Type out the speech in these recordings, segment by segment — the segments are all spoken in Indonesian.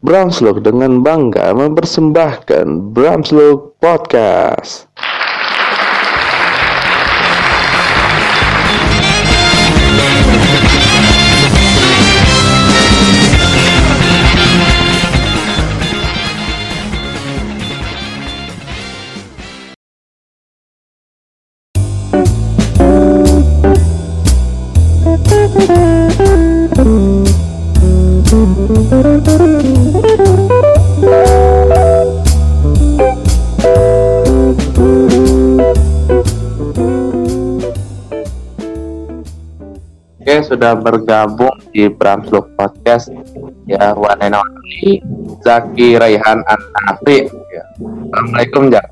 Bramslog dengan bangga mempersembahkan Bramslog Podcast. Sudah bergabung di Bramslog Podcast ya one and only Zaki Raihan An-Afri. Ya. Assalamualaikum, Jak.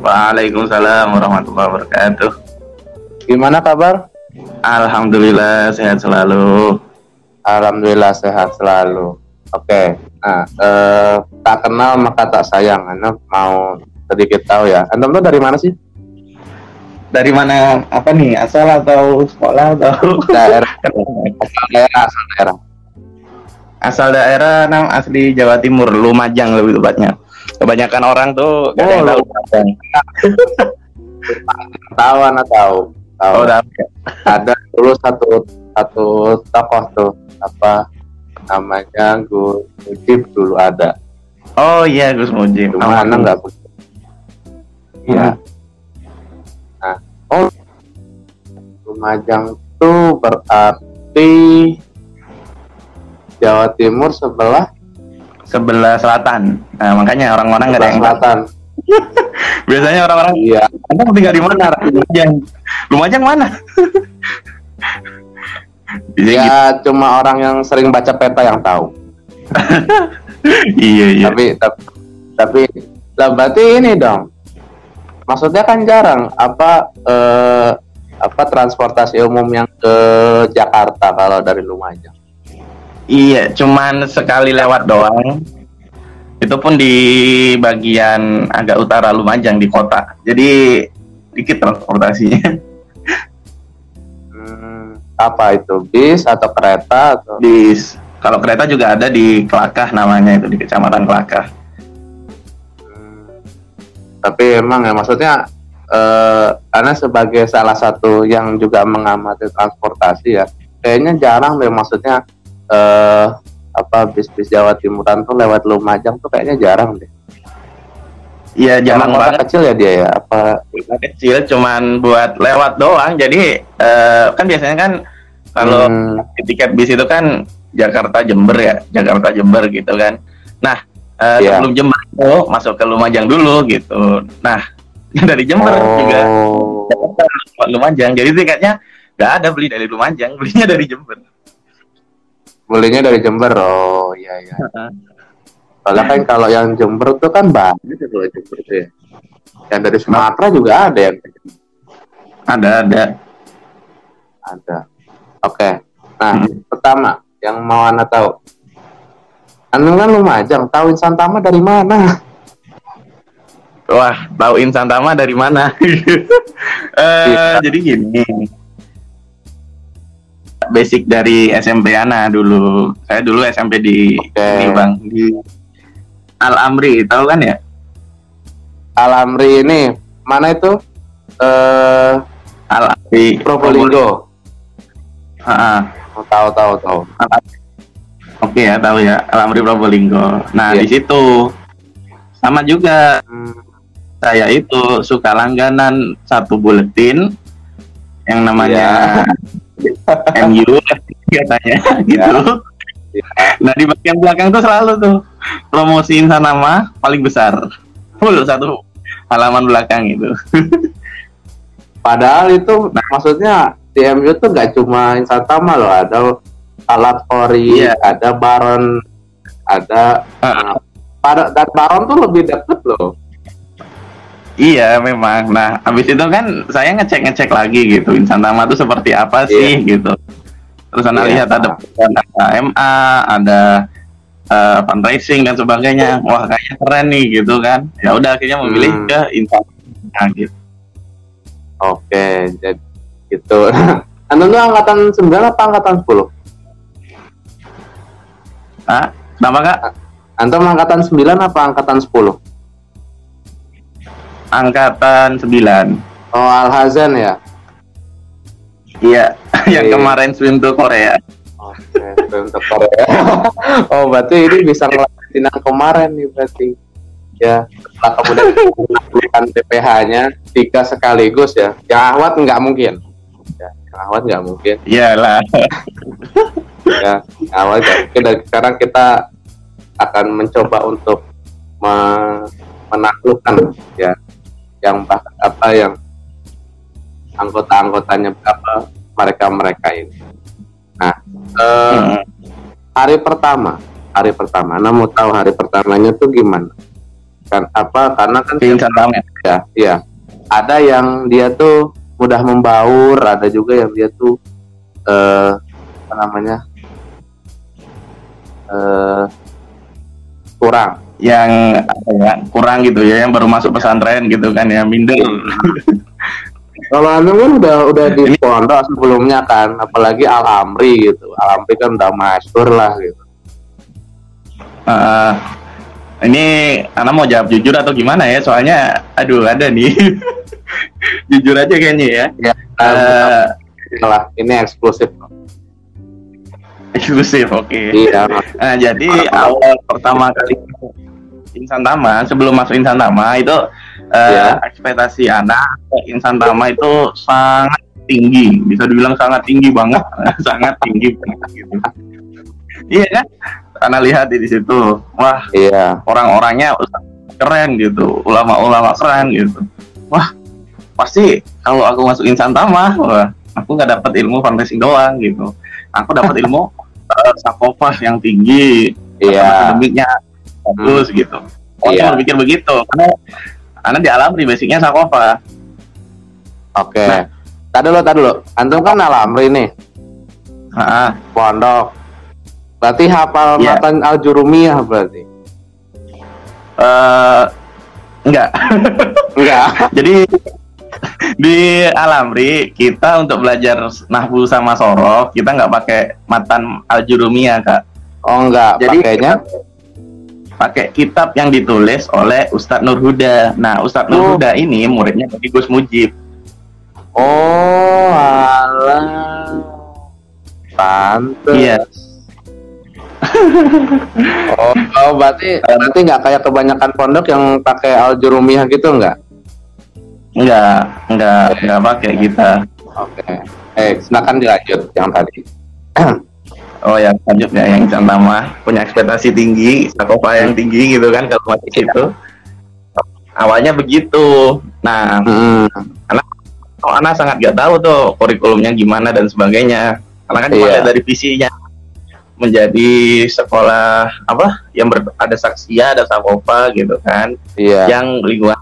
Waalaikumsalam warahmatullahi wabarakatuh. Gimana kabar? Alhamdulillah sehat selalu. Alhamdulillah sehat selalu. Oke, nah eh, tak kenal maka tak sayang. Anda mau sedikit tahu ya. Anda tuh dari mana sih? Dari mana apa nih? Asal atau sekolah atau Daerah, asal daerah, asal daerah. asal daerah nam asli Jawa Timur, Lumajang lebih tepatnya. Kebanyakan orang tuh gak ada yang Oh, tahu Lumajang. Tahu Anda tahu. Tahu. Oh, udah. Ada dulu satu satu tokoh tuh apa namanya Gus Mujib dulu ada. Oh iya Gus Mujib. Cuma Anda nggak begitu. Iya. Nah, oh Lumajang tuh berarti Jawa Timur sebelah sebelah selatan. Nah, makanya orang-orang nggak ada yang selatan. Biasanya orang-orang Iya. Anda tinggal di mana? Lumajang. Lumajang mana? Bisa Ya cuma orang yang sering baca peta yang tahu. gitu. Iya iya. Tapi tapi tapi lah berarti ini dong. Maksudnya kan jarang apa eh, apa transportasi umum yang ke Jakarta kalau dari Lumajang. Iya, cuman sekali lewat doang. Itu pun di bagian agak utara Lumajang di kota. Jadi dikit transportasinya. Hmm, apa itu bis atau kereta atau Di kalau kereta juga ada di Kelakah namanya itu di Kecamatan Kelakah. Tapi emang ya maksudnya eh karena sebagai salah satu yang juga mengamati transportasi ya kayaknya jarang deh maksudnya eh apa bis-bis Jawa Timuran tuh lewat Lumajang tuh kayaknya jarang deh. Iya, jarang kota banget. kecil ya dia ya apa kecil cuman buat lewat doang. Jadi eh, kan biasanya kan kalau Hmm, tiket bis itu kan Jakarta Jember ya, Jakarta Jember gitu kan. Nah, eh, Iya. sebelum Jember itu masuk ke Lumajang dulu gitu. Nah, dari Jember juga oh, Jakarta Lumajang. Jadi tiketnya nggak ada beli dari Lumajang, belinya dari Jember. belinya dari Jember. Oh iya iya. Soalnya kan kalau yang Jember tuh kan banyak ya kalau Jember tuh ya. Yang dari Sumatera juga ada yang Ada ada. ada. Oke. Nah, Hmm. pertama yang mau Anda tahu. Anda kan Lumajang, tahu Insan Tama dari mana? Wah, tahu Insan Tama dari mana? Eh, Iya. Jadi gini. Basic dari SMP Ana dulu. Saya dulu SMP di Oke. ini Bang, di Al Amri, tahu kan ya? Alamri ini mana itu? Eh Al Amri Probolinggo. Ah, ah. Oh, tahu tahu tahu. Oke ya, tahu ya. Al Amri Probolinggo. Nah, Iya. di situ sama juga saya itu suka langganan satu buletin yang namanya MU katanya gitu. Iya. Nah di bagian belakang tuh selalu tuh promosiin nama paling besar full satu halaman belakang itu. Padahal itu maksudnya di MU tuh gak cuma Insan Tama loh, ada Alat Ori, Iya. ada Baron, ada Ah, Bar- dan Baron tuh lebih deket loh. iya memang. Nah habis itu kan saya ngecek ngecek lagi gitu insan nama tuh seperti apa sih gitu. Terus anda Iya. lihat ada ada MA, ada eh, fundraising dan sebagainya. Wah kayaknya keren nih gitu kan. Ya udah akhirnya memilih Hmm. ke insan. Nah, gitu. Oke, jadi gitu. Anda tuh angkatan 9 apa angkatan 10? Ah, kenapa kak? Antum angkatan 9 apa angkatan 10? Angkatan 9. Oh, Al-Hazan ya? Iya, yang Iya. kemarin swim to Korea. Korea. oh, berarti ini bisa ngelakuin yang kemarin nih berarti. Ya, setelah kemudian melakukan PPH-nya tiga sekaligus ya. Yang Ahwat nggak mungkin. Ya, yang Ahwat nggak mungkin. Iyalah. Ya, nggak mungkin. Dan sekarang kita akan mencoba untuk me- menaklukkan ya yang bahkan apa yang anggota-anggotanya apa mereka-mereka ini. Nah, eh, Hmm. hari pertama hari pertama Anda mau tahu hari pertamanya tuh gimana kan apa karena kan Pingsan banget. ya iya ada yang dia tuh mudah membaur ada juga yang dia tuh eh apa namanya eh kurang Yang apa ya, kurang gitu ya, yang baru masuk pesantren gitu kan ya, minder. kalau anda kan udah udah di pondok sebelumnya kan apalagi Al Amri gitu Al Amri kan udah masyhur lah gitu Eh, ini anak mau jawab jujur atau gimana ya? Soalnya, aduh ada nih. jujur aja kayaknya ya. ya lah ini eksklusif eksklusif, oke. iya Nah, jadi awal pertama kali Insan Tama, sebelum masuk Insan Tama itu eh, Ya. ekspektasi anak Insan Tama itu sangat tinggi, bisa dibilang sangat tinggi banget, sangat tinggi banget gitu. Iya kan? Karena lihat di situ, wah iya orang-orangnya keren gitu, ulama-ulama keren gitu. Wah, pasti kalau aku masuk Insan Tama, wah, aku nggak dapat ilmu fantasi doang gitu. Aku dapat ilmu uh, sakofah yang tinggi, iya akademiknya bagus gitu. Oh, Iya. cuma berpikir begitu. Karena karena di alam di basicnya sakofa. Oke. Nah. Tadi dulu, tadi dulu. Antum kan alamri nih, Ah, pondok. Berarti hafal Iya. matan al-jurumiyah berarti. eh, enggak. Enggak. Jadi di Alamri kita untuk belajar nahwu sama sorof kita nggak pakai matan al-jurumiyah kak. Oh, enggak. Jadi Pakainya pakai kitab yang ditulis oleh Ustadz Nurhuda. Nah Ustadz Oh. Nurhuda ini muridnya dari Gus Mujib. Oh, alah. Pantes. Iya. Oh, oh, berarti berarti nggak kayak kebanyakan pondok yang pakai al-jurumiyah gitu enggak? Enggak, enggak, enggak pakai kita. Oke. Eh, silakan dilanjut yang tadi. Oh ya, lanjut ya yang sama punya ekspektasi tinggi, sakopa yang tinggi gitu kan kalau masih itu. Awalnya begitu. Nah, Hmm. oh, anak sangat gak tahu tuh kurikulumnya gimana dan sebagainya. Karena kan Iya. lihat dari visinya menjadi sekolah apa yang ber- ada saksia, ada sakopa gitu kan, Iya. yang lingkungan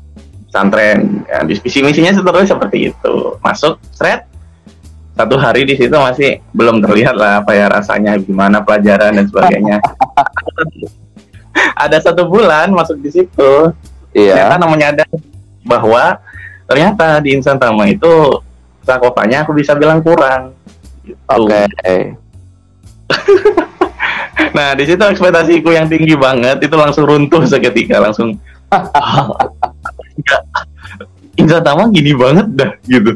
pesantren. Ya, visi misinya seterusnya seperti itu. Masuk, thread satu hari di situ masih belum terlihat lah apa ya rasanya gimana pelajaran dan sebagainya. ada satu bulan masuk di situ, Iya. ternyata namanya ada bahwa ternyata di Insan Tama itu sakopanya aku bisa bilang kurang. Gitu. Oke. Nah di situ ekspektasiku yang tinggi banget itu langsung runtuh seketika langsung. Enggak, Insan Tama gini banget dah gitu.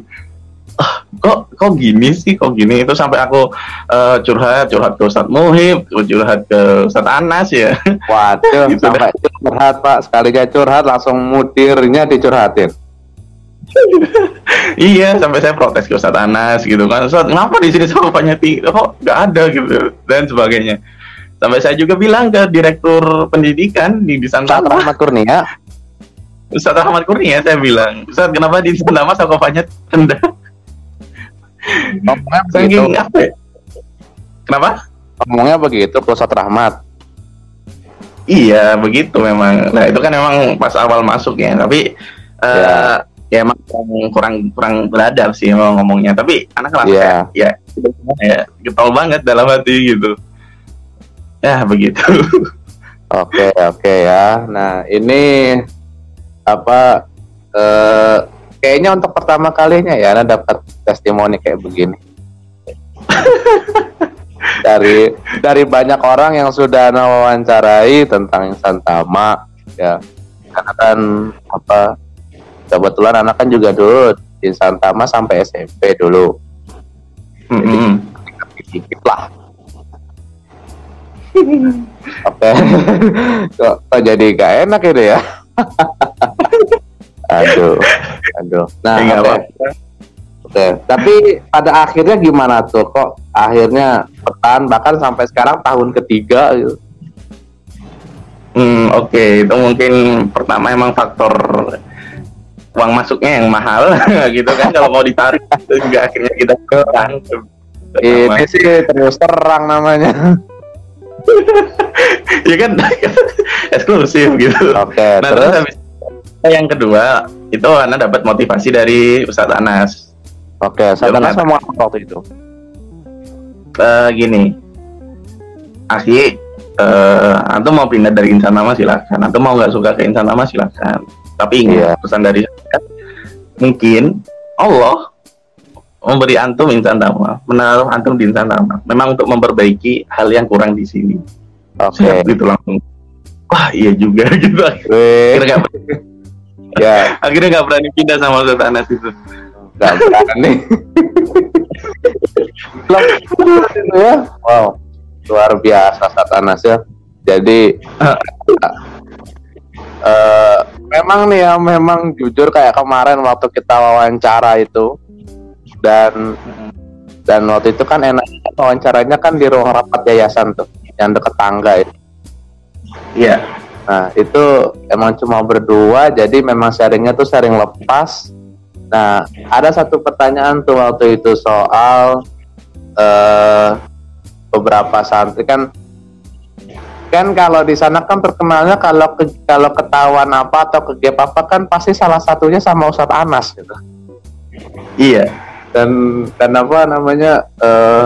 Ah, kok kok gini sih kok gini? Itu sampai aku eh, curhat curhat ke Ustadz Muhib curhat ke Ustadz Anas ya. Waduh, Gitu sampai curhat Pak. Sekalinya curhat langsung mutirnya dicurhatin. iya sampai saya protes ke Ustadz Anas gitu kan. Ustadz kenapa di sini sakopanya tinggi kok nggak ada? Gitu dan sebagainya. Sampai saya juga bilang ke direktur pendidikan di di Saat Santama Rahmat. Kurnia, Ustadz Ahmad Kurnia saya bilang Ustadz kenapa di Santama sakopanya rendah ngomongnya begitu. apa ya? kenapa Ngomongnya begitu ke Ustadz Rahmat. Iya begitu memang. Nah itu kan memang pas awal masuk ya. Tapi eh, ya emang kurang kurang, kurang beradab sih memang ngomongnya. Tapi anak kelas Iya. kayak, ya ya getol banget dalam hati gitu. Ya begitu. Oke, oke ya. Nah, ini apa eh kayaknya untuk pertama kalinya ya Anda dapat testimoni kayak begini. dari dari banyak orang yang sudah Ana wawancarai tentang insan tama ya. Karena kan apa kebetulan anak kan juga dulu di insan tama sampai SMP dulu. Mm-mm. dikit lah. Oke. Kok, kok jadi gak enak ini ya aduh aduh nah Ya, oke. apa-apa. Oke, tapi pada akhirnya gimana tuh kok akhirnya petan bahkan sampai sekarang tahun ketiga gitu. Hmm, oke, itu mungkin pertama emang faktor uang masuknya yang mahal gitu kan kalau mau ditarik itu juga akhirnya kita kurang. Ini sih terus terang namanya. ya kan eksklusif gitu. Oke, Nah, terus terus habis yang kedua itu Ana dapat motivasi dari Ustadz Anas. oke, sadana Dia sama apa waktu itu? Eh, gini, Aki, eh, antum mau pindah dari insan nama silakan. Antum mau nggak suka ke insan nama silakan. Tapi ingat pesan dari saya, mungkin Allah memberi antum insan nama, menaruh antum di insan nama, memang untuk memperbaiki hal yang kurang di sini. Oke. Siap gitu langsung. Wah iya juga gitu. Akhirnya nggak ya akhirnya nggak berani pindah sama Ustadz Anas itu. nggak berani. Belum itu ya. Wow, luar biasa Satanas ya. Jadi eh, memang nih ya, memang jujur kayak kemarin waktu kita wawancara itu dan dan waktu itu kan enak wawancaranya kan di ruang rapat yayasan tuh yang deket tangga itu. Iya. Nah itu emang cuma berdua jadi memang sharingnya tuh sharing lepas. Nah ada satu pertanyaan tuh waktu itu soal eh beberapa santri kan kan kalau di sana kan terkenalnya kalau ke, kalau ketahuan apa atau kegep apa kan pasti salah satunya sama Ustadz Anas gitu Iya. Dan dan apa namanya eh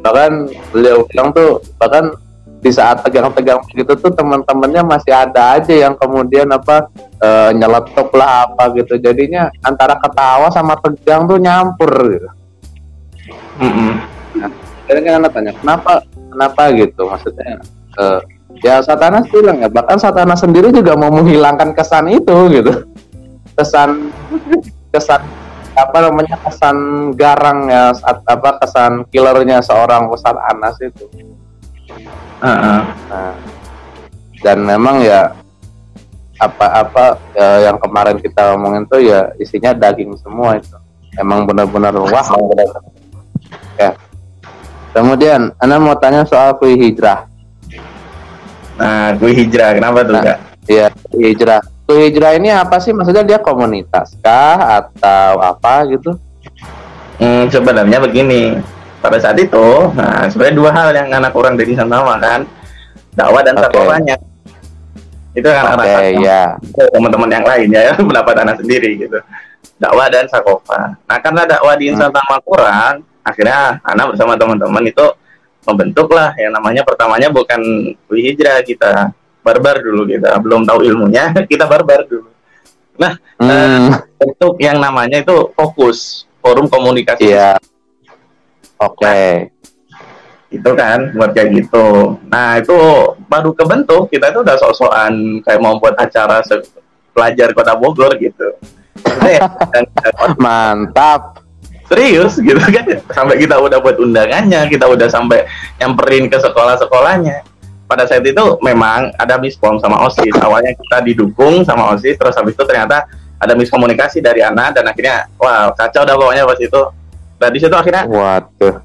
bahkan beliau bilang tuh bahkan di saat tegang-tegang begitu tuh teman-temannya masih ada aja yang kemudian apa eh, nyeletuk lah apa gitu jadinya antara ketawa sama tegang tuh nyampur gitu. Mm-mm. Jadi kan anak tanya kenapa kenapa gitu maksudnya eh, ya Satanas bilang ya bahkan Satanas sendiri juga mau menghilangkan kesan itu gitu kesan kesan apa namanya kesan garang ya saat- apa kesan killernya seorang Ustadz Anas itu Ah, ah. nah, dan memang ya apa-apa ya, yang kemarin kita omongin tuh ya isinya daging semua itu emang benar-benar wah ya kemudian Anda mau tanya soal kui hijrah Nah, gue hijrah, kenapa tuh Nah. kak? Iya, hijrah. Tuh hijrah ini apa sih? Maksudnya dia komunitas kah atau apa gitu? Hmm, sebenarnya begini, pada saat itu, nah sebenarnya dua hal yang anak orang dari Santama kan, dakwah dan sakorannya. Itu kan Oke, anak ya. teman-teman yang lain ya, pendapat anak sendiri gitu. Dakwah dan sakofa. Nah, karena dakwah di Hmm. Santama kurang, akhirnya anak bersama teman-teman itu membentuklah yang namanya pertamanya bukan hijrah kita barbar dulu kita belum tahu ilmunya kita barbar dulu. Hmm, untuk yang namanya itu fokus forum komunikasi. Iya. Oke. itu kan buat kayak gitu. Nah itu baru kebentuk kita itu udah sok-sokan kayak mau buat acara pelajar kota Bogor gitu. Ya, Mantap. serius gitu kan. Sampai kita udah buat undangannya kita udah sampai nyamperin ke sekolah-sekolahnya pada saat itu memang ada miskom sama osis awalnya kita didukung sama osis terus habis itu ternyata ada miskomunikasi dari anak dan akhirnya wah kacau dah pokoknya pas itu dan di situ akhirnya Waduh.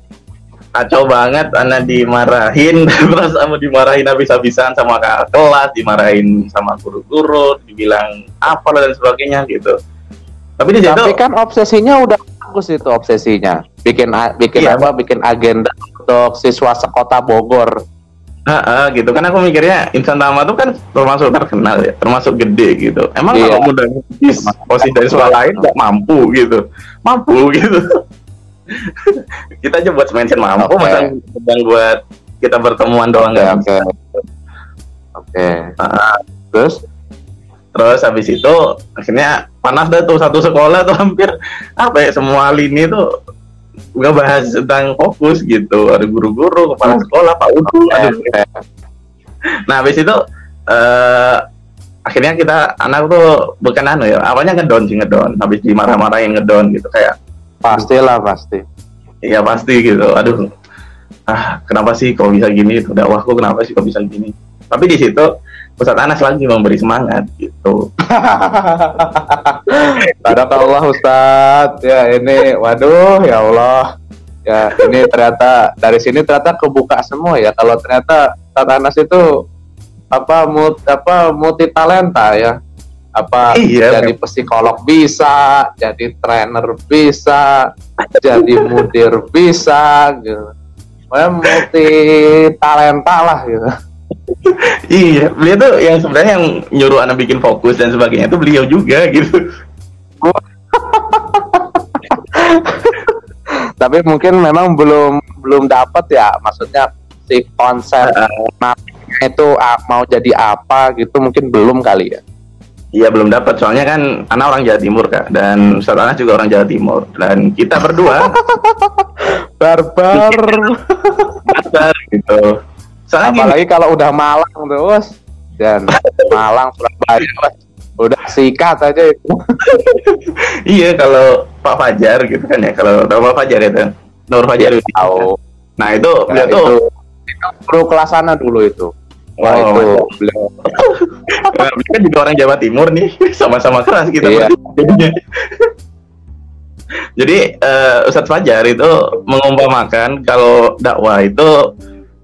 kacau banget anak dimarahin terus sama dimarahin habis-habisan sama kakak kelas dimarahin sama guru-guru dibilang apa dan sebagainya gitu tapi di situ Tapi kan obsesinya udah bagus itu obsesinya. Bikin bikin Iya. apa? Bikin agenda untuk siswa sekota Bogor. Ah, ah, gitu kan aku mikirnya Insan Tama tuh kan termasuk terkenal ya, termasuk gede gitu. Emang Iya. kalau muda posisi dari sekolah lain nggak mampu gitu, mampu gitu. kita aja buat mention mampu, Oke. masa sedang buat kita bertemuan doang Oke, nggak oke. bisa. Oke. Ah, Terus terus habis itu akhirnya panas dah tuh satu sekolah tuh hampir apa ya semua lini tuh nggak bahas tentang fokus gitu. Ada guru-guru kepala sekolah pak udu aduh nah habis itu eh akhirnya kita anak tuh bukan anu ya awalnya ngedon sih ngedon habis dimarah-marahin ngedon gitu kayak pastilah pasti. Iya pasti gitu. Aduh ah kenapa sih kok bisa gini? Dakwahku kenapa sih kok bisa gini? Tapi di situ Ustadz Anas lagi memberi semangat gitu. Barakallah Ustadz. Ya ini waduh ya Allah. Ya ini ternyata dari sini ternyata kebuka semua ya. Kalau ternyata Ustadz Anas itu apa multi, apa multi talenta ya. Apa Iya, jadi psikolog bisa jadi trainer bisa jadi mudir bisa gitu. Pokoknya multi talenta lah gitu iya beliau tuh yang sebenarnya yang nyuruh anak bikin fokus dan sebagainya itu beliau juga gitu. Tapi mungkin memang belum belum dapat ya maksudnya si konsep nah, itu mau jadi apa gitu mungkin belum kali ya. Iya belum dapat soalnya kan anak orang Jawa Timur kak dan Ustadz Anas juga orang Jawa Timur. Dan kita berdua barbar. Kasar gitu. Soalnya gini, apalagi kalau udah Malang terus dan Malang Surabaya udah sikat aja itu. Iya kalau Pak Fajar gitu kan ya. Kalau tahu Pak Fajar itu Nur Fajar itu. tahu. Nah itu Ya, beliau tuh itu, itu kru kelas sana dulu itu. Wah Oh, itu mantap. beliau. Nah, beliau kan juga orang Jawa Timur nih. Sama-sama keras kita. Iya. jadinya. Jadi eh, Ustadz Fajar itu mengumpamakan kalau dakwah itu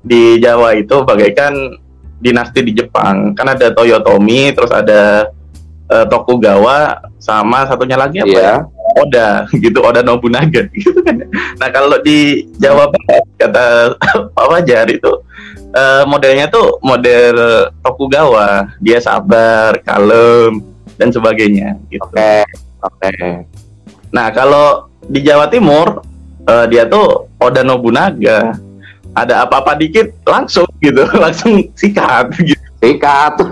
di Jawa itu bagaikan dinasti di Jepang. Kan ada Toyotomi terus ada eh, Tokugawa sama satunya lagi apa ya? Iya. Oda gitu Oda Nobunaga gitu kan. Nah kalau di Jawa Barat kata Pak Fajar itu eh, modelnya tuh model Tokugawa. Dia sabar kalem dan sebagainya gitu. Oke oke. Nah kalau di Jawa Timur eh, dia tuh Oda Nobunaga ada apa-apa dikit langsung gitu. Langsung sikat gitu. Sikat.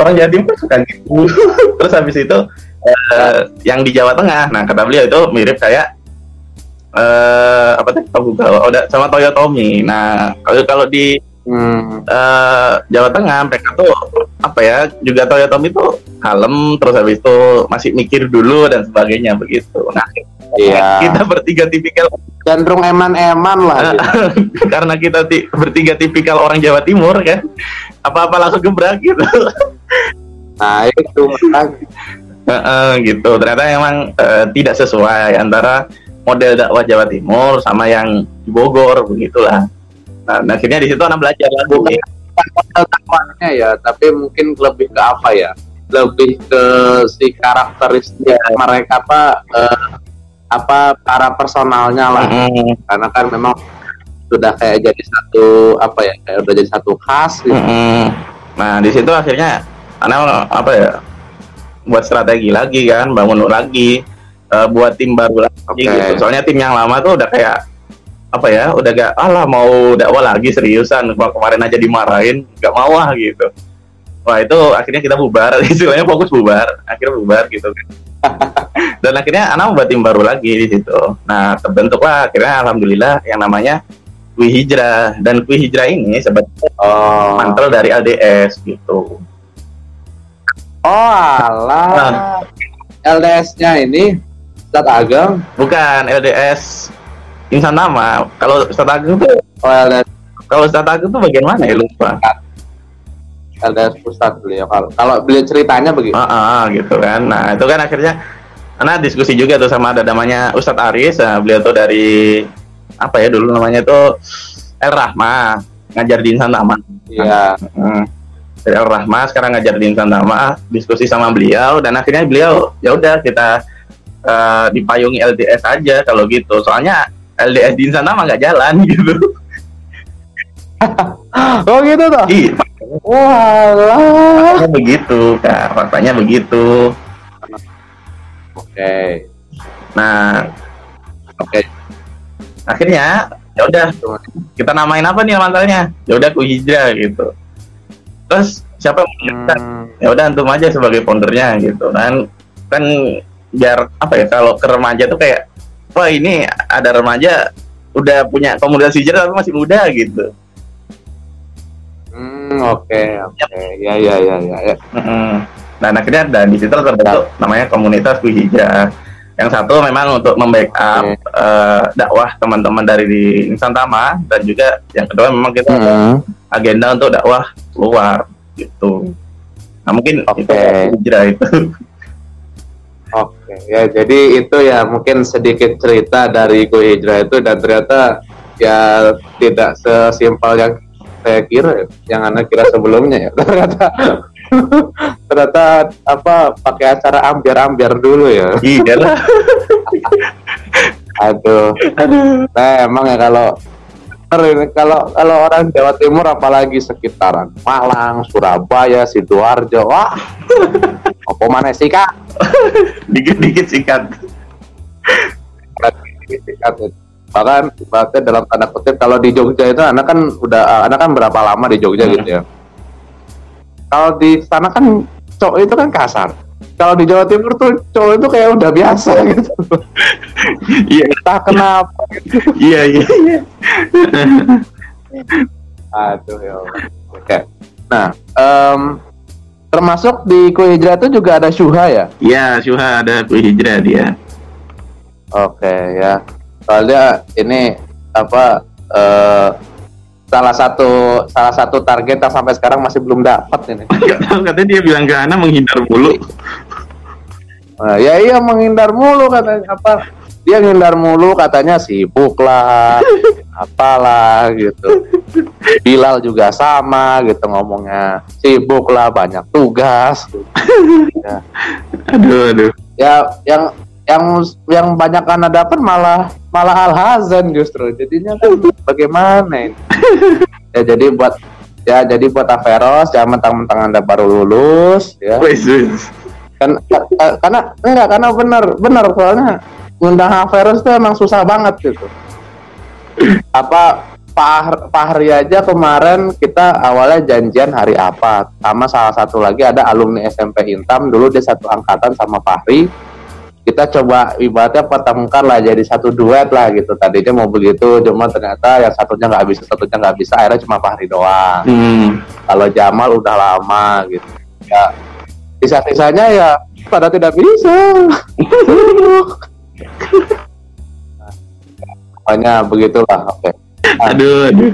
Orang Jawa Timur suka gitu. Terus habis itu eh, yang di Jawa Tengah. Nah kata beliau itu mirip kayak eh apa tuh Tokugawa Oda sama Toyotomi nah kalau kalau di hmm, eh, Jawa Tengah mereka tuh apa ya juga Toyotomi tuh kalem terus habis itu masih mikir dulu dan sebagainya begitu. Nah iya. Kita bertiga tipikal cenderung eman-eman lah. Gitu. karena kita ti- bertiga tipikal orang Jawa Timur kan? Apa-apa langsung gebrak gitu. Nah itu. Makanya. Heeh, gitu. Ternyata emang eh, tidak sesuai antara model dakwah Jawa Timur sama yang di Bogor begitulah. Nah, nah, akhirnya di situ anak belajar lagi. Bukan. bukan model dakwahnya ya tapi mungkin lebih ke apa ya? Lebih ke si karakteristik mereka apa eh, apa para personalnya lah Mm-mm, karena kan memang sudah kayak jadi satu apa ya kayak udah jadi satu khas gitu. mm-mm. nah di situ akhirnya anak apa ya buat strategi lagi kan bangun lagi eh, buat tim baru lagi Oke. gitu soalnya tim yang lama tuh udah kayak apa ya udah gak alah mau dakwah lagi seriusan Kema- kemarin aja dimarahin gak mau ah gitu wah itu akhirnya kita bubar istilahnya fokus bubar akhirnya bubar gitu kan dan akhirnya anak buat tim baru lagi di situ. Nah terbentuklah akhirnya alhamdulillah yang namanya Kui Hijrah. Dan Kui Hijrah ini sebetulnya oh. mantel dari LDS gitu. Oh alah. LDS-nya ini Ustadz Ageng? Bukan LDS insan nama. Kalau Ustadz Agung tuh oh LDS kalau Ustadz Agung tuh bagian mana ya? Lupa. LDS Ustadz beliau. Kalau kalau beliau ceritanya begitu Ah, ah, gitu kan. Nah, itu kan akhirnya karena diskusi juga tuh sama ada namanya Ustadz Aris, nah, beliau tuh dari apa ya dulu namanya tuh El Rahma, ngajar di Insan Tama. iya Hmm. Dari El Rahma sekarang ngajar di Insan Tama, diskusi sama beliau dan akhirnya beliau ya udah kita eh, dipayungi LDS aja kalau gitu. Soalnya LDS di Insan Tama nggak jalan gitu. oh gitu toh Iya, walah faktanya begitu, Kak. Faktanya begitu. Oke. Nah, oke. Akhirnya ya udah kita namain apa nih mantalnya ya udah ku hijrah gitu. Terus siapa yang Hmm, ya udah antum aja sebagai foundernya gitu. Kan kan biar apa ya kalau ke remaja tuh kayak wah ini ada remaja udah punya komunitas hijrah tapi masih muda gitu. Hmm, oke, oke. Ya, ya, ya, ya, ya. Mm-mm. Nah, akhirnya dan di situ terbentuk namanya komunitas Kui Hijrah. Yang satu memang untuk membackup Oke. eh, dakwah teman-teman dari di Nusantama dan juga yang kedua memang kita Hmm, agenda untuk dakwah luar gitu. Nah, mungkin Oke. itu hijrah itu. Oke, ya jadi itu ya mungkin sedikit cerita dari Go Hijrah itu dan ternyata ya tidak sesimpel yang saya kira ya, yang anda kira sebelumnya ya ternyata ternyata apa pakai acara ambiar-ambiar dulu ya iya lah. aduh Aduh. nah emang ya kalau kalau kalau orang Jawa Timur apalagi sekitaran Malang Surabaya sidoarjo wah apa mana sih kak Dikit-dikit sikat. Sikat, ya. bahkan ibaratnya dalam tanda kutip kalau di Jogja itu anak kan udah anak kan berapa lama di Jogja Hmm. gitu ya kalau di sana kan cowok itu kan kasar kalau di Jawa Timur tuh cowok itu kayak udah biasa gitu Iya, entah kenapa iya, iya. iya. aduh ya Allah. oke nah em, termasuk di kue hijrah itu juga ada syuha ya Iya, Syuha ada Kui Hijrah dia. Oke ya, soalnya ini apa eh, salah satu salah satu target yang sampai sekarang masih belum dapat ini. Gak tahu katanya dia bilang ke Ana menghindar mulu. Nah, ya iya menghindar mulu katanya apa? Dia menghindar mulu katanya sibuk lah, apalah gitu. Bilal juga sama gitu ngomongnya sibuk lah banyak tugas. Ya. Aduh, aduh. ya yang yang yang banyak anak dapat malah malah al hazan justru jadinya kan bagaimana ini ya jadi buat ya jadi buat Averos jangan mentang-mentang anda baru lulus ya. Wes. kan ka- ka- karena enggak karena benar benar soalnya ngundang Averos itu emang susah banget gitu. Apa Pak Fahri aja kemarin kita awalnya janjian hari apa sama salah satu lagi ada alumni SMP Intam dulu dia satu angkatan sama Fahri kita coba ibaratnya pertemukan lah jadi satu duet lah gitu. Tadinya mau begitu cuma ternyata yang satunya nggak bisa satunya nggak bisa akhirnya cuma Fahri doang. Hmm. kalau Jamal udah lama gitu. Ya sisa-sisanya ya pada tidak bisa. Pokoknya begitulah oke. Aduh, aduh.